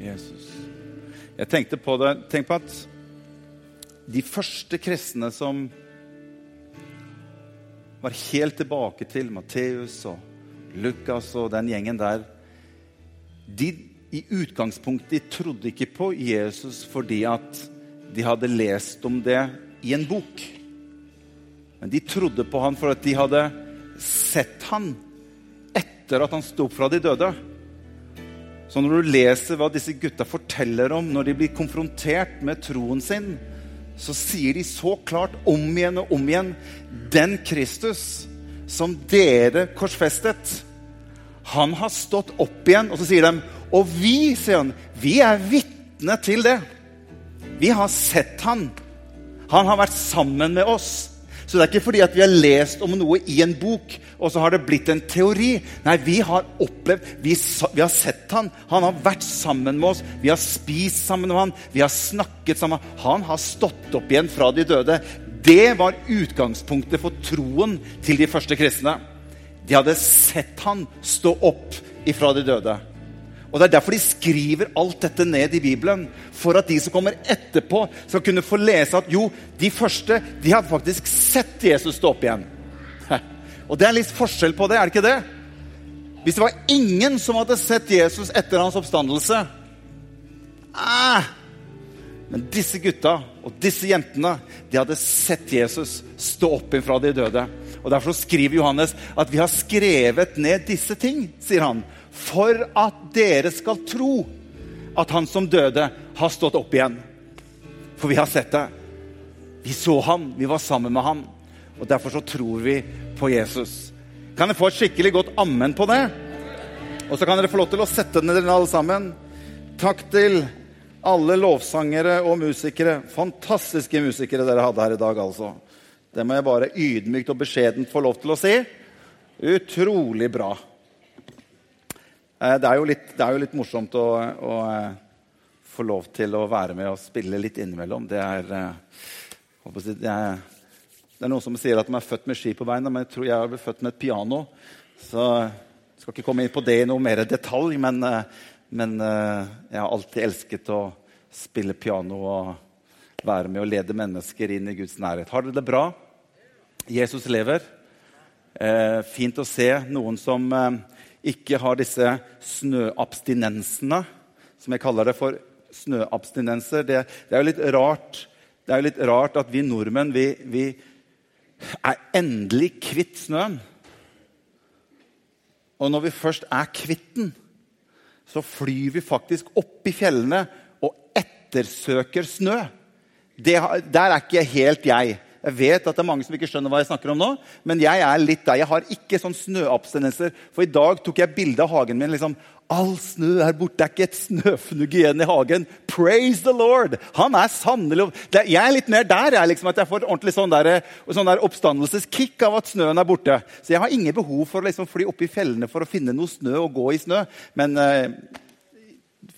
Jesus. Jeg tenkte på det Tenk på at de første kristne som var helt tilbake til Matteus og Lukas og den gjengen der De i utgangspunktet de trodde ikke på Jesus fordi at de hadde lest om det i en bok. Men de trodde på han for at de hadde sett han etter at han sto opp fra de døde. Så når du leser hva disse gutta forteller om når de blir konfrontert med troen sin, så sier de så klart om igjen og om igjen Den Kristus som dere korsfestet, han har stått opp igjen. Og så sier de Og vi, sier han, vi er vitne til det. Vi har sett han. Han har vært sammen med oss. Så det er ikke fordi at vi har lest om noe i en bok, og så har det blitt en teori. Nei, vi har opplevd, vi, vi, har sett han. Han har vært sammen med oss. Vi har spist sammen med han. Vi har snakket sammen. Han har stått opp igjen fra de døde. Det var utgangspunktet for troen til de første kristne. De hadde sett han stå opp ifra de døde. Og Det er derfor de skriver alt dette ned i Bibelen. For at de som kommer etterpå, skal kunne få lese at jo, de første de hadde faktisk sett Jesus stå opp igjen. Og det er litt forskjell på det, er det ikke det? Hvis det var ingen som hadde sett Jesus etter hans oppstandelse ah, Men disse gutta og disse jentene de hadde sett Jesus stå opp inn fra de døde. Og Derfor skriver Johannes at vi har skrevet ned disse ting, sier han for at dere skal tro at han som døde, har stått opp igjen. For vi har sett det. Vi så han, vi var sammen med han. Og Derfor så tror vi på Jesus. Kan jeg få et skikkelig godt ammen på det? Og så kan dere få lov til å sette ned alle sammen. Takk til alle lovsangere og musikere. Fantastiske musikere dere hadde her i dag, altså. Det må jeg bare ydmykt og beskjedent få lov til å si. Utrolig bra. Eh, det er jo litt, er jo litt morsomt å, å, eh, få lov til å være med og spille litt innimellom. Det er, eh, det er, det er noen som sier at de er født med ski på beina, men jeg tror jeg ble født med et piano. Så jeg skal ikke komme inn på det i noe mer detalj, men, men jeg har alltid elsket å spille piano og være med og lede mennesker inn i Guds nærhet. Har dere det bra? Jesus lever. Eh, fint å se noen som eh, ikke har disse snøabstinensene, som jeg kaller det for snøabstinenser. Det, det, er jo litt rart, det er jo litt rart at vi nordmenn vi, vi er endelig kvitt snøen. Og når vi først er kvitt den, så flyr vi faktisk opp i fjellene og ettersøker snø. Det, der er ikke helt jeg. Jeg vet at det er mange som ikke skjønner hva jeg snakker om nå, men jeg er litt der. Jeg har ikke sånn snøabstinenser. For i dag tok jeg bilde av hagen min. liksom, All snø er borte. Det er ikke et snøfnugg igjen i hagen. Praise the Lord! Han er sannelig Jeg er litt mer der, jeg, liksom, at jeg får ordentlig sånn, der, sånn der oppstandelseskick av at snøen er borte. Så jeg har ingen behov for å liksom, fly opp i fjellene for å finne noe snø og gå i snø. Men eh,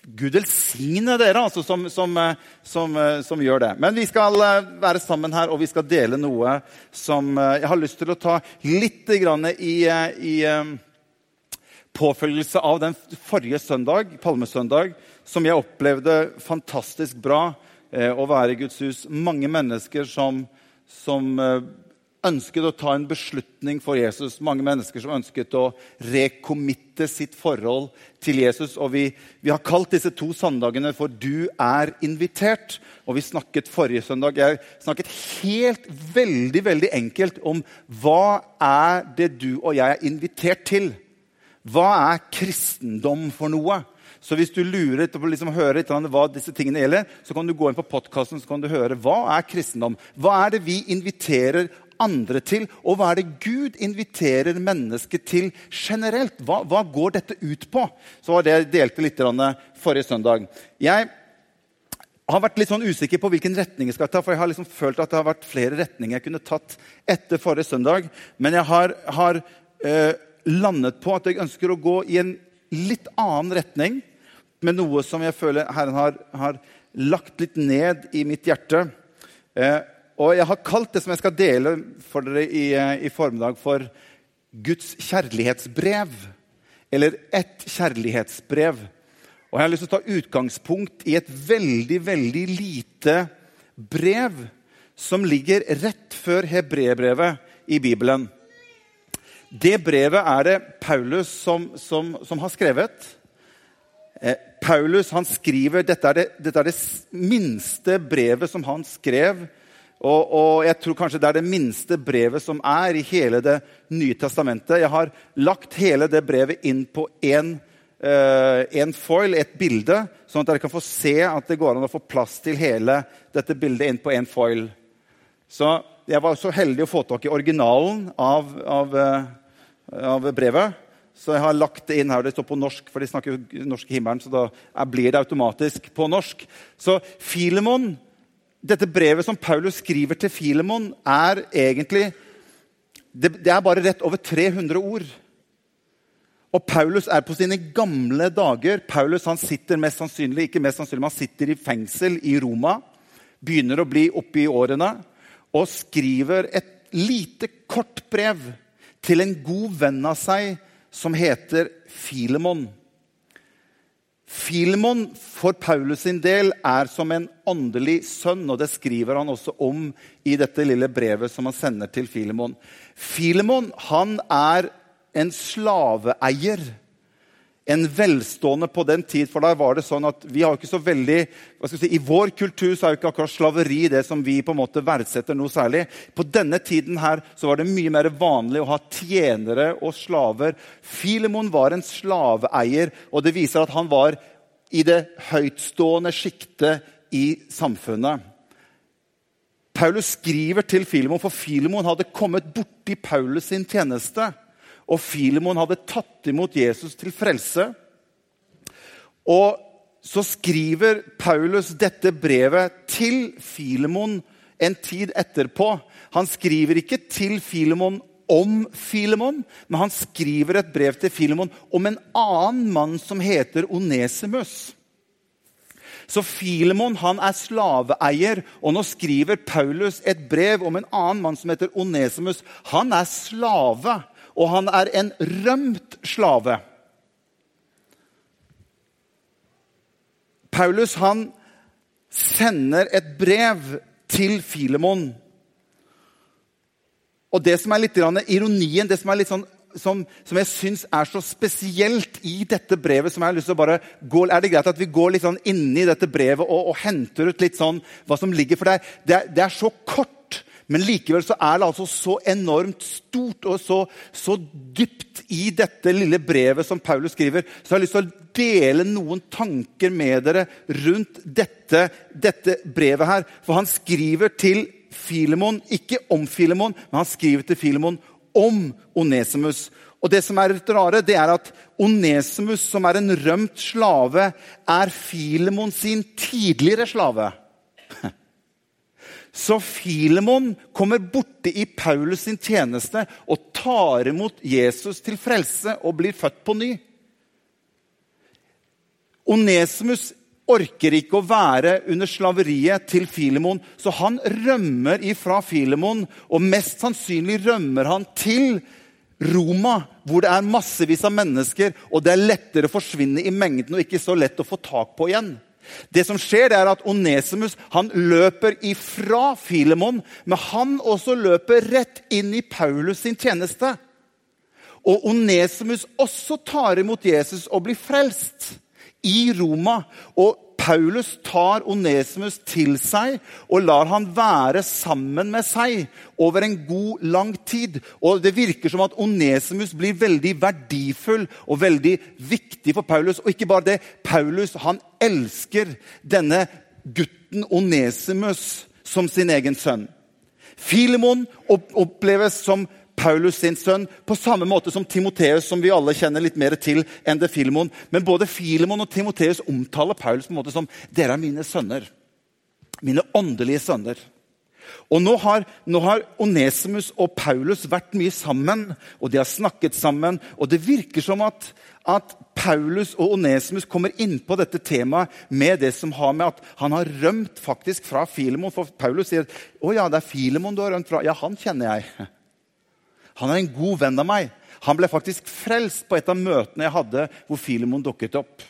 Gud velsigne dere altså, som, som, eh, som, eh, som, gjør det. Men vi skal eh, være sammen her, og vi skal dele noe som jeg har lyst til å ta litt i, i påfølgelse av den forrige søndag, palmesøndag, som jeg opplevde fantastisk bra å være i Guds hus. Mange mennesker som, som ønsket å ta en beslutning for Jesus. Mange mennesker som ønsket å rekommitte sitt forhold til Jesus. Og vi, vi har kalt disse to søndagene for 'Du er invitert'. Og vi snakket forrige søndag jeg snakket helt veldig, veldig enkelt om hva er det du og jeg er invitert til. Hva er kristendom for noe? Så hvis du lurer liksom å høre hva disse tingene gjelder, så kan du gå inn på podkasten du høre hva er kristendom. Hva er det vi inviterer andre til? Og hva er det Gud inviterer mennesket til generelt? Hva, hva går dette ut på? Så var det jeg delte litt forrige søndag. Jeg har vært litt sånn usikker på hvilken retning jeg skal ta. For jeg har liksom følt at det har vært flere retninger jeg kunne tatt etter forrige søndag. Men jeg har, har eh, landet på at jeg ønsker å gå i en litt annen retning. Med noe som jeg føler Herren har, har lagt litt ned i mitt hjerte. Eh, og jeg har kalt det som jeg skal dele for dere i, i formiddag, for Guds kjærlighetsbrev. Eller ett kjærlighetsbrev. Og Jeg har lyst til å ta utgangspunkt i et veldig, veldig lite brev som ligger rett før hebreerbrevet i Bibelen. Det brevet er det Paulus som, som, som har skrevet. Eh, Paulus han skriver, dette er, det, dette er, det, minste brevet som han skrev. Og, og, jeg tror kanskje det er det minste brevet som er i hele Det nye testamentet. Jeg har lagt hele det brevet inn på én en foil, et bilde, sånn at dere kan få se at det går an å få plass til hele dette bildet inn på én foil. Så jeg var så heldig å få tak i originalen av, av, uh, av, brevet. Så jeg har lagt det inn her. Det står på norsk, for de snakker jo norsk i himmelen. Så da blir det automatisk på norsk. Så Filemon, dette brevet som Paulus skriver til Filemon, er egentlig det, det er bare rett over 300 ord. Og Paulus er på sine gamle dager. Paulus han sitter mest sannsynlig, ikke mest sannsynlig, han sitter i fengsel i Roma. Begynner å bli oppe i årene. Og skriver et lite, kort brev til en god venn av seg som heter Filemon. Filemon for Paulus sin del er som en åndelig sønn, og det skriver han også om i dette lille brevet som han sender til Filemon. Filemon han er en slaveeier. En velstående på den tid, for der var det sånn at vi har ikke så veldig, si, I vår kultur så er jo ikke akkurat slaveri det som vi på en måte verdsetter noe særlig. På denne tiden her så var det mye mer vanlig å ha tjenere og slaver. Filemon var en slaveeier, og det viser at han var i det høytstående sjiktet i samfunnet. Paulus skriver til Filemon, for Filemon hadde kommet borti Paulus sin tjeneste og Filemon hadde tatt imot Jesus til frelse. Og så skriver Paulus dette brevet til Filemon en tid etterpå. Han skriver ikke til Filemon om Filemon, men han skriver et brev til Filemon om en annen mann som heter Onesimus. Så Filemon han er slaveeier, og nå skriver Paulus et brev om en annen mann som heter Onesimus. Han er slave og han er en rømt slave. Paulus han sender et brev til Filemon. Og det som er litt ironien, det som sånn som, som, jeg syns er så spesielt i dette brevet som jeg har lyst til å bare gå, Er det greit at vi går litt sånn inni dette brevet og, og henter ut litt sånn hva som ligger for deg? Det, det er så kort men likevel så er det altså så enormt stort og så, så, dypt i dette lille brevet som Paulus skriver. Så jeg har lyst til å dele noen tanker med dere rundt dette, dette brevet her. For han skriver til Filemon, ikke om Filemon, men han skriver til Filemon om Onesimus. Og det som er litt rare, det er at Onesimus, som er en rømt slave, er Filemon sin tidligere slave. Så Filemon kommer borte i Paulus sin tjeneste og tar imot Jesus til frelse og blir født på ny. Onesimus orker ikke å være under slaveriet til Filemon, så han rømmer ifra Filemon. Og mest sannsynlig rømmer han til Roma, hvor det er massevis av mennesker, og det er lettere å forsvinne i mengden og ikke så lett å få tak på igjen. Det som skjer, er at Onesimus han løper ifra Filemon, men han også løper rett inn i Paulus sin tjeneste. Og Onesimus også tar imot Jesus og blir frelst i Roma. Og Paulus tar Onesimus til seg og lar han være sammen med seg over en god, lang tid. Og Det virker som at Onesimus blir veldig verdifull og veldig viktig for Paulus. Og ikke bare det. Paulus han elsker denne gutten Onesimus som sin egen sønn. Filemon oppleves som Paulus sin sønn, på samme måte som Timoteus, som vi alle kjenner litt mer til enn det Filemon. Men både Filemon og Timoteus omtaler Paulus på en måte som dere er mine sønner. Mine åndelige sønner. Og nå har, nå har, Onesimus og Paulus vært mye sammen, og de har snakket sammen. Og det virker som at, at Paulus og Onesimus kommer inn på dette temaet med det som har med at han har rømt faktisk fra Filemon. For Paulus sier å ja, det er Filemon du har rømt fra. Ja, han kjenner jeg. Han er en god venn av meg. Han ble faktisk frelst på et av møtene jeg hadde hvor Filemon dukket opp.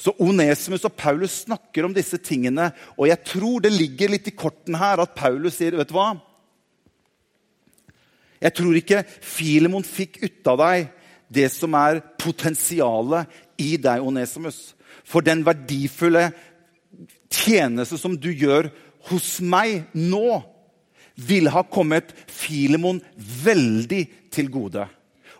Så Onesimus og Paulus snakker om disse tingene, og jeg tror det ligger litt i korten her at Paulus sier vet du hva? Jeg tror ikke Filemon fikk ut av deg det som er potensialet i deg, Onesimus. For den verdifulle tjeneste som du gjør hos meg nå, ville ha kommet Filemon veldig til gode.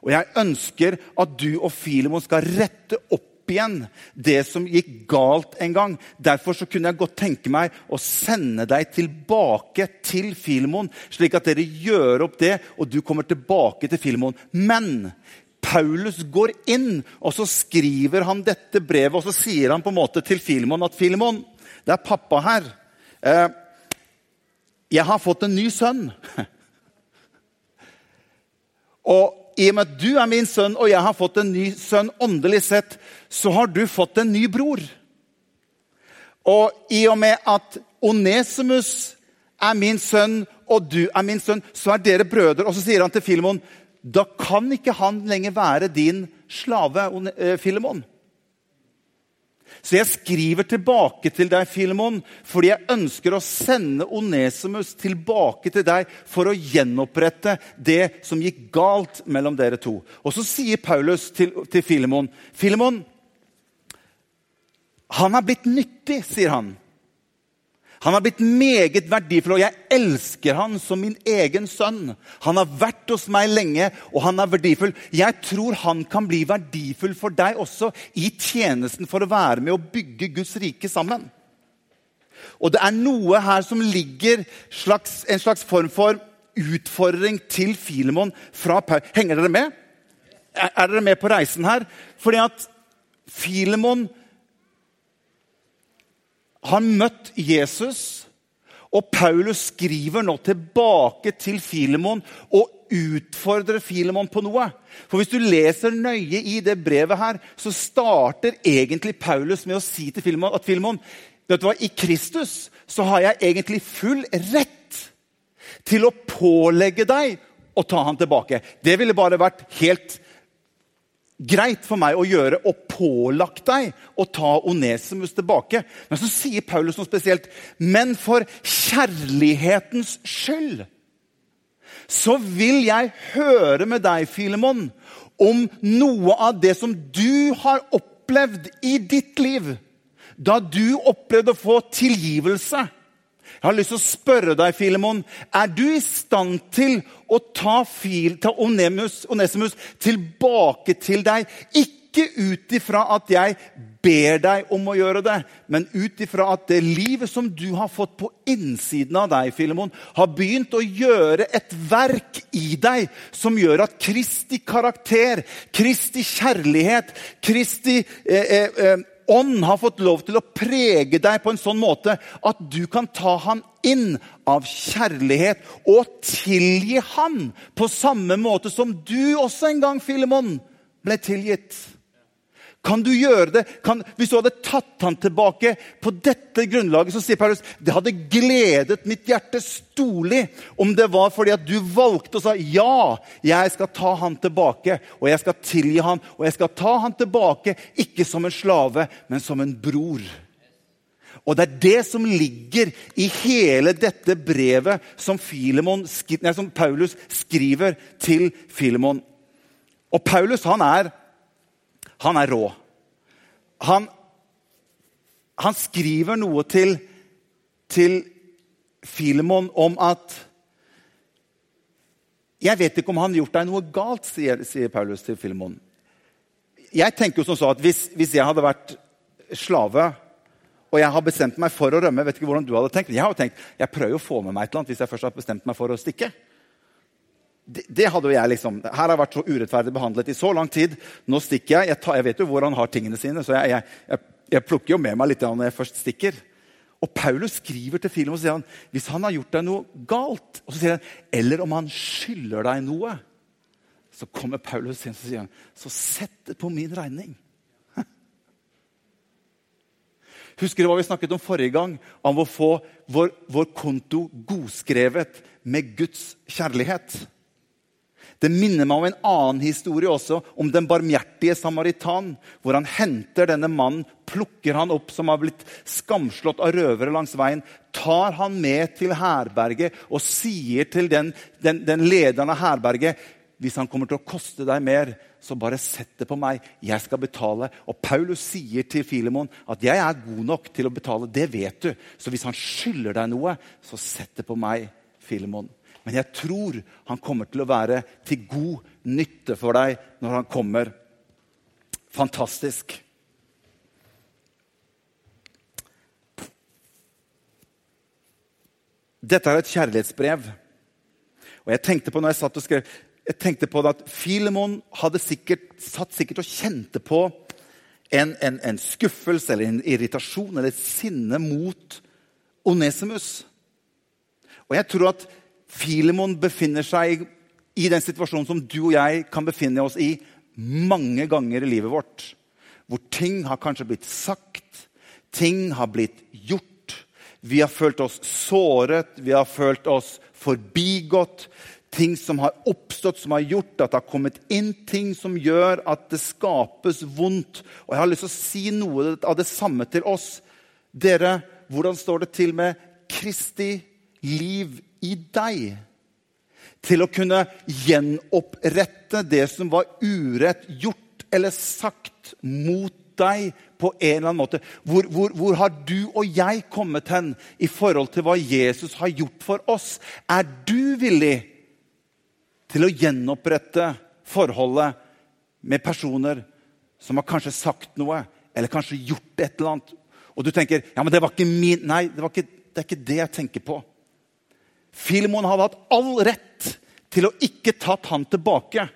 Og jeg ønsker at du og Filemon skal rette opp igjen det som gikk galt en gang. Derfor så kunne jeg godt tenke meg å sende deg tilbake til Filemon, slik at dere gjør opp det, og du kommer tilbake til Filemon. Men Paulus går inn, og så skriver han dette brevet, og så sier han på en måte til Filemon at Filemon, det er pappa her. Eh, jeg har fått en ny sønn. Og i og med at du er min sønn, og jeg har fått en ny sønn åndelig sett, så har du fått en ny bror. Og i og med at Onesimus er min sønn, og du er min sønn, så er dere brødre. Og så sier han til Filemon, da kan ikke han lenger være din slave, eh, Filemon. Så jeg skriver tilbake til deg, Filemon, fordi jeg ønsker å sende Onesimus tilbake til deg for å gjenopprette det som gikk galt mellom dere to. Og så sier Paulus til, til Filemon Filemon, han er blitt nyttig, sier han. Han har blitt meget verdifull, og jeg elsker han som min egen sønn. Han har vært hos meg lenge, og han er verdifull. Jeg tror han kan bli verdifull for deg også i tjenesten for å være med å bygge Guds rike sammen. Og det er noe her som ligger slags, en slags form for utfordring til Filemon fra Paul. Henger dere med? Er, er dere med på reisen her? Fordi at Filemon har møtt Jesus, og Paulus skriver nå tilbake til Filemon og utfordrer Filemon på noe. For Hvis du leser nøye i det brevet, her, så starter egentlig Paulus med å si til Filemon at Filemon, vet du hva, i Kristus så har jeg egentlig full rett til å pålegge deg å ta han tilbake. Det ville bare vært helt greit for meg å gjøre og pålagt deg å ta Onesimus tilbake. Men så sier Paulus noe spesielt. Men for kjærlighetens skyld så vil jeg høre med deg, Filemon, om noe av det som du har opplevd i ditt liv. Da du opplevde å få tilgivelse jeg har lyst til å spørre deg, Filemon, er du i stand til å ta, fil, ta Onesimus, Onesimus tilbake til deg? Ikke ut ifra at jeg ber deg om å gjøre det, men ut ifra at det livet som du har fått på innsiden av deg, Filemon, har begynt å gjøre et verk i deg som gjør at Kristi karakter, Kristi kjærlighet, Kristi eh, eh, eh ånd har fått lov til å prege deg på en sånn måte at du kan ta han inn av kjærlighet og tilgi han på samme måte som du også en gang, Filemon, ble tilgitt. Kan du gjøre det? Kan, hvis du hadde tatt han tilbake på dette grunnlaget, så sier Paulus det hadde gledet mitt hjerte storlig om det var fordi at du valgte og sa ja, jeg skal ta han tilbake, og jeg skal tilgi han, og jeg skal ta han tilbake, ikke som en slave, men som en bror. Og det er det som ligger i hele dette brevet som, Filemon, nei, som Paulus skriver til Filemon. Og Paulus han er han er rå. Han, han skriver noe til, til Filemon om at Jeg vet ikke om han har gjort deg noe galt, sier, sier Paulus til Filemon. Jeg tenker jo som så at hvis, hvis, jeg hadde vært slave og jeg har bestemt meg for å rømme vet ikke hvordan du hadde tenkt. Jeg har tenkt, jeg prøver å få med meg et eller annet hvis jeg først har bestemt meg for å stikke det, hadde jo jeg liksom, Her har jeg vært så urettferdig behandlet i så lang tid. Nå stikker jeg. Jeg, tar, jeg vet jo hvor han har tingene sine, så jeg, jeg, jeg plukker jo med meg litt når jeg først stikker. Og Paulus skriver til Filip og sier han, hvis han har gjort deg noe galt, og så sier han, eller om han skylder deg noe, så kommer Paulus inn og sier han, så sett det på min regning. Husker du hva vi snakket om forrige gang? Om å få vår, vår konto godskrevet med Guds kjærlighet. Det minner meg om en annen historie også, om den barmhjertige samaritan. Hvor han henter denne mannen, plukker han opp som har blitt skamslått av røvere langs veien, tar han med til herberget og sier til den, den, den lederen av herberget hvis han kommer til å koste deg mer, så bare sett det på meg. Jeg skal betale. Og Paulus sier til Filemon at 'jeg er god nok til å betale'. Det vet du. Så hvis han skylder deg noe, så sett det på meg, Filemon. Men jeg tror han kommer til å være til god nytte for deg når han kommer. Fantastisk. Dette er et kjærlighetsbrev. Og jeg tenkte på når jeg satt og skrev, jeg tenkte på at Filemon hadde sikkert, satt sikkert og kjente på en, en, en, skuffelse eller en irritasjon eller et sinne mot Onesimus. Og jeg tror at Filemon befinner seg i den situasjonen som du og jeg kan befinne oss i mange ganger i livet vårt. Hvor ting har kanskje blitt sagt, ting har blitt gjort. Vi har følt oss såret, vi har følt oss forbigått. Ting som har oppstått, som har gjort at det har kommet inn ting som gjør at det skapes vondt. Og Jeg har lyst til å si noe av det samme til oss. Dere, hvordan står det til med Kristi liv i deg til å kunne gjenopprette det som var urett gjort eller sagt mot deg på en eller annen måte. Hvor, hvor, hvor, har du og jeg kommet hen i forhold til hva Jesus har gjort for oss? Er du villig til å gjenopprette forholdet med personer som har kanskje sagt noe, eller kanskje gjort et eller annet? Og du tenker ja, men det var ikke min Nei, det, ikke, det er ikke det jeg tenker på. Filemon hadde hatt all rett til å ikke tatt han tilbake.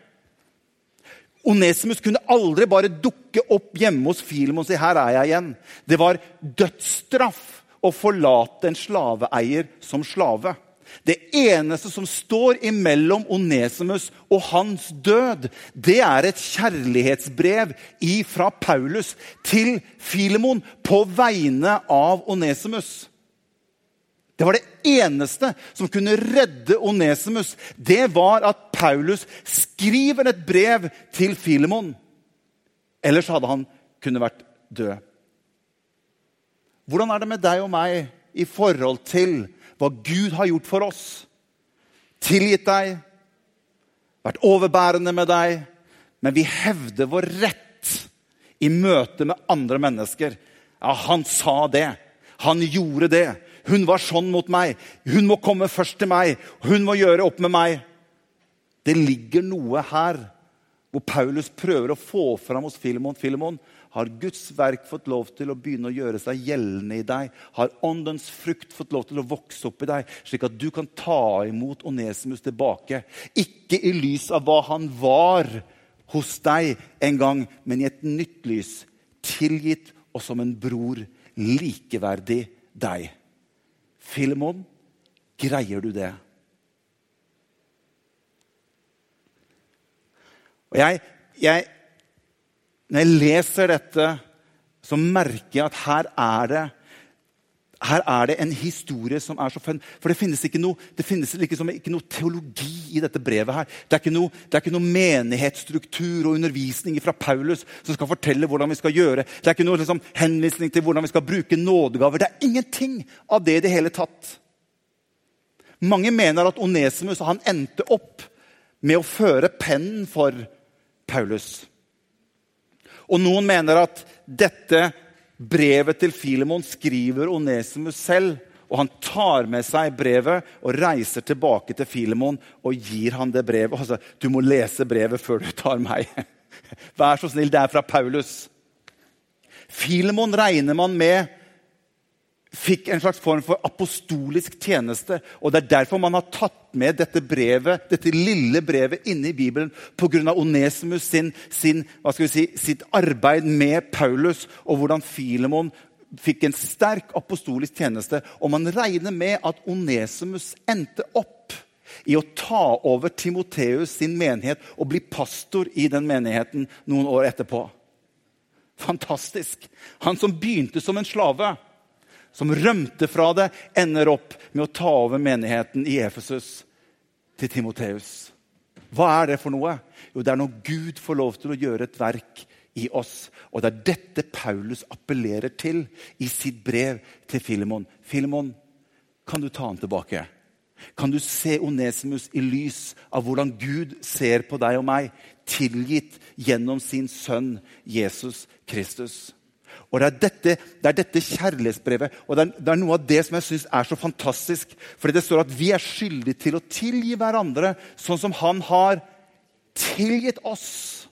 Onesimus kunne aldri bare dukke opp hjemme hos Filemon og si her er jeg igjen. Det var dødsstraff å forlate en slaveeier som slave. Det eneste som står imellom Onesimus og hans død, det er et kjærlighetsbrev fra Paulus til Filemon på vegne av Onesimus. Det var det eneste som kunne redde Onesimus. Det var at Paulus skriver et brev til Filemon. Ellers hadde han kunne vært død. Hvordan er det med deg og meg i forhold til hva Gud har gjort for oss? Tilgitt deg, vært overbærende med deg, men vi hevder vår rett i møte med andre mennesker. Ja, han sa det. Han gjorde det. Hun var sånn mot meg. Hun må komme først til meg. Hun må gjøre opp med meg. Det ligger noe her hvor Paulus prøver å få fram hos Filemon. Filemon, har Guds verk fått lov til å begynne å gjøre seg gjeldende i deg? Har åndens frukt fått lov til å vokse opp i deg, slik at du kan ta imot Onesimus tilbake? Ikke i lys av hva han var hos deg en gang, men i et nytt lys. Tilgitt og som en bror, likeverdig deg. Filemon, greier du det? Og jeg, jeg, Når jeg leser dette, så merker jeg at her er det her er det en historie som er så fun. For det finnes ikke noe, finnes liksom ikke noe teologi i dette brevet. her. Det er, ikke noe, det er ikke noe menighetsstruktur og undervisning fra Paulus som skal fortelle hvordan vi skal gjøre. Det er ikke noe liksom, henvisning til hvordan vi skal bruke nådegaver. Det er ingenting av det i det hele tatt. Mange mener at Onesimus han endte opp med å føre pennen for Paulus. Og noen mener at dette brevet til Filemon skriver Onesimus selv. Og han tar med seg brevet og reiser tilbake til Filemon og gir han det brevet. Altså, du må lese brevet før du tar meg. Vær så snill, det er fra Paulus. Filemon regner man med fikk en slags form for apostolisk tjeneste. og Det er derfor man har tatt med dette brevet, dette lille brevet inne i Bibelen pga. Onesimus sin, sin, si, sitt arbeid med Paulus, og hvordan Filemon fikk en sterk apostolisk tjeneste. Og man regner med at Onesimus endte opp i å ta over Timoteus sin menighet og bli pastor i den menigheten noen år etterpå. Fantastisk! Han som begynte som en slave som rømte fra det, ender opp med å ta over menigheten i Efesus til Timoteus. Hva er det for noe? Jo, det er når Gud får lov til å gjøre et verk i oss. Og det er dette Paulus appellerer til i sitt brev til Filemon. Filemon, kan du ta han tilbake? Kan du se Onesimus i lys av hvordan Gud ser på deg og meg, tilgitt gjennom sin sønn Jesus Kristus? Og Det er dette, det er dette kjærlighetsbrevet og det er, det er, noe av det som jeg syns er så fantastisk. Fordi det står at vi er skyldige til å tilgi hverandre sånn som han har tilgitt oss.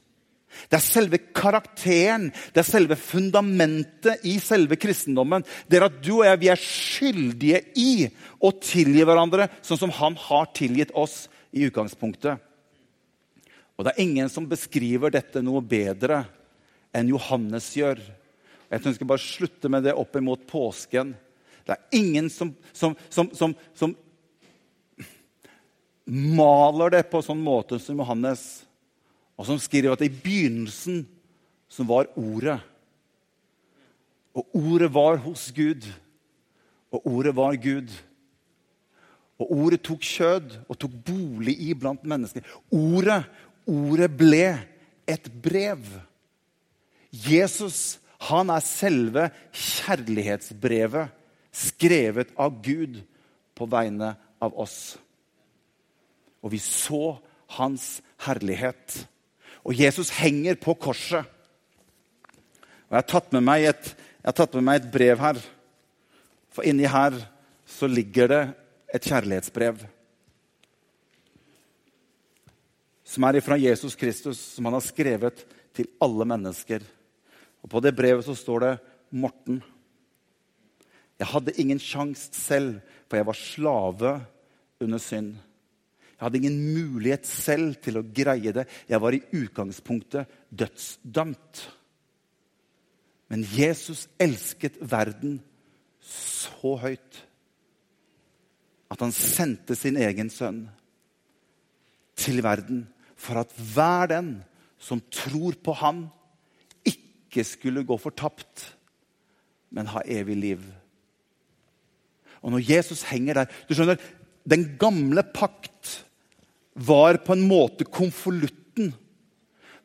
Det er selve karakteren, det er selve fundamentet i selve kristendommen. Det er at du og jeg vi er skyldige i å tilgi hverandre sånn som han har tilgitt oss i utgangspunktet. Og det er ingen som beskriver dette noe bedre enn Johannes gjør. Jeg tror jeg skal bare slutte med det opp imot påsken. Det er ingen som, som, som, som maler det på en sånn måte som Johannes og som skriver at i begynnelsen som var Ordet. Og Ordet var hos Gud, og Ordet var Gud. Og Ordet tok kjød og tok bolig i blant mennesker. Ordet, ordet ble et brev. Jesus han er selve kjærlighetsbrevet skrevet av Gud på vegne av oss. Og vi så hans herlighet. Og Jesus henger på korset. Og Jeg har tatt med meg et, med meg et brev her. For inni her så ligger det et kjærlighetsbrev. Som er ifra Jesus Kristus, som han har skrevet til alle mennesker. Og På det brevet så står det 'Morten'. Jeg hadde ingen sjanse selv, for jeg var slave under synd. Jeg hadde ingen mulighet selv til å greie det. Jeg var i utgangspunktet dødsdømt. Men Jesus elsket verden så høyt at han sendte sin egen sønn til verden for at hver den som tror på ham, ikke skulle gå fortapt, men ha evig liv. Og når Jesus henger der du skjønner, Den gamle pakt var på en måte konvolutten.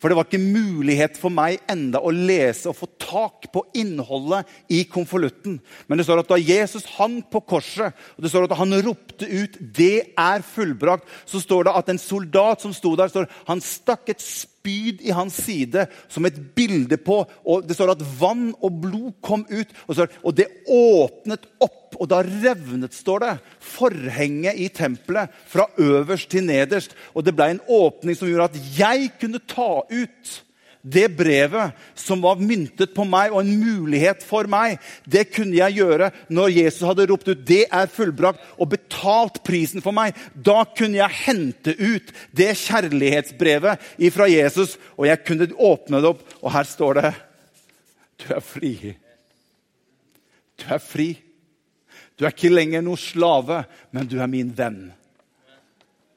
For det var ikke mulighet for meg enda å lese og få tak på innholdet i konvolutten. Men det står at da Jesus hang på korset, og det står at han ropte ut 'Det er fullbrakt', så står det at en soldat som sto der, står, han stakk et spyd i hans side som et bilde på og Det står at vann og blod kom ut, og, står, og det åpnet opp og da revnet, står det, forhenget i tempelet fra øverst til nederst. Og det ble en åpning som gjorde at jeg kunne ta ut det brevet som var myntet på meg, og en mulighet for meg, det kunne jeg gjøre når Jesus hadde ropt ut 'Det er fullbrakt', og betalt prisen for meg. Da kunne jeg hente ut det kjærlighetsbrevet fra Jesus, og jeg kunne åpne det opp, og her står det 'Du er fri'. Du er fri. Du er ikke lenger noe slave, men du er min venn.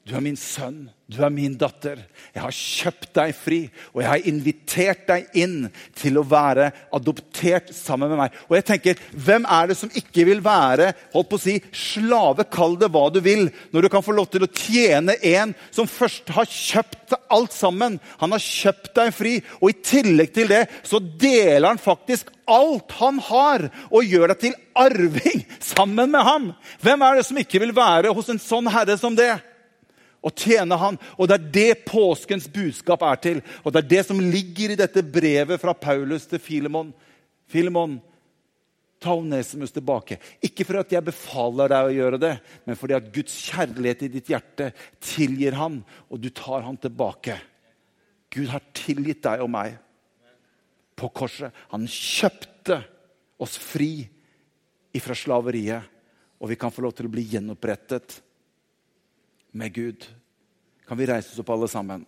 Du er min sønn, du er min datter. Jeg har kjøpt deg fri, og jeg har invitert deg inn til å være adoptert sammen med meg. Og jeg tenker, Hvem er det som ikke vil være holdt på å si, slave? Kall det hva du vil, når du kan få lov til å tjene en som først har kjøpt alt sammen. Han har kjøpt deg fri, og i tillegg til det så deler han faktisk alt han har, og gjør deg til arving sammen med ham. Hvem er det som ikke vil være hos en sånn herre som det? Og tjene Han. Og Det er det påskens budskap er til. Og det er det som ligger i dette brevet fra Paulus til Filemon. Filemon, ta Onesimus tilbake. Ikke for at jeg befaler deg å gjøre det, men fordi at Guds kjærlighet i ditt hjerte tilgir han, og du tar han tilbake. Gud har tilgitt deg og meg på korset. Han kjøpte oss fri ifra slaveriet, og vi kan få lov til å bli gjenopprettet med Gud. Kan vi reise oss opp, alle sammen?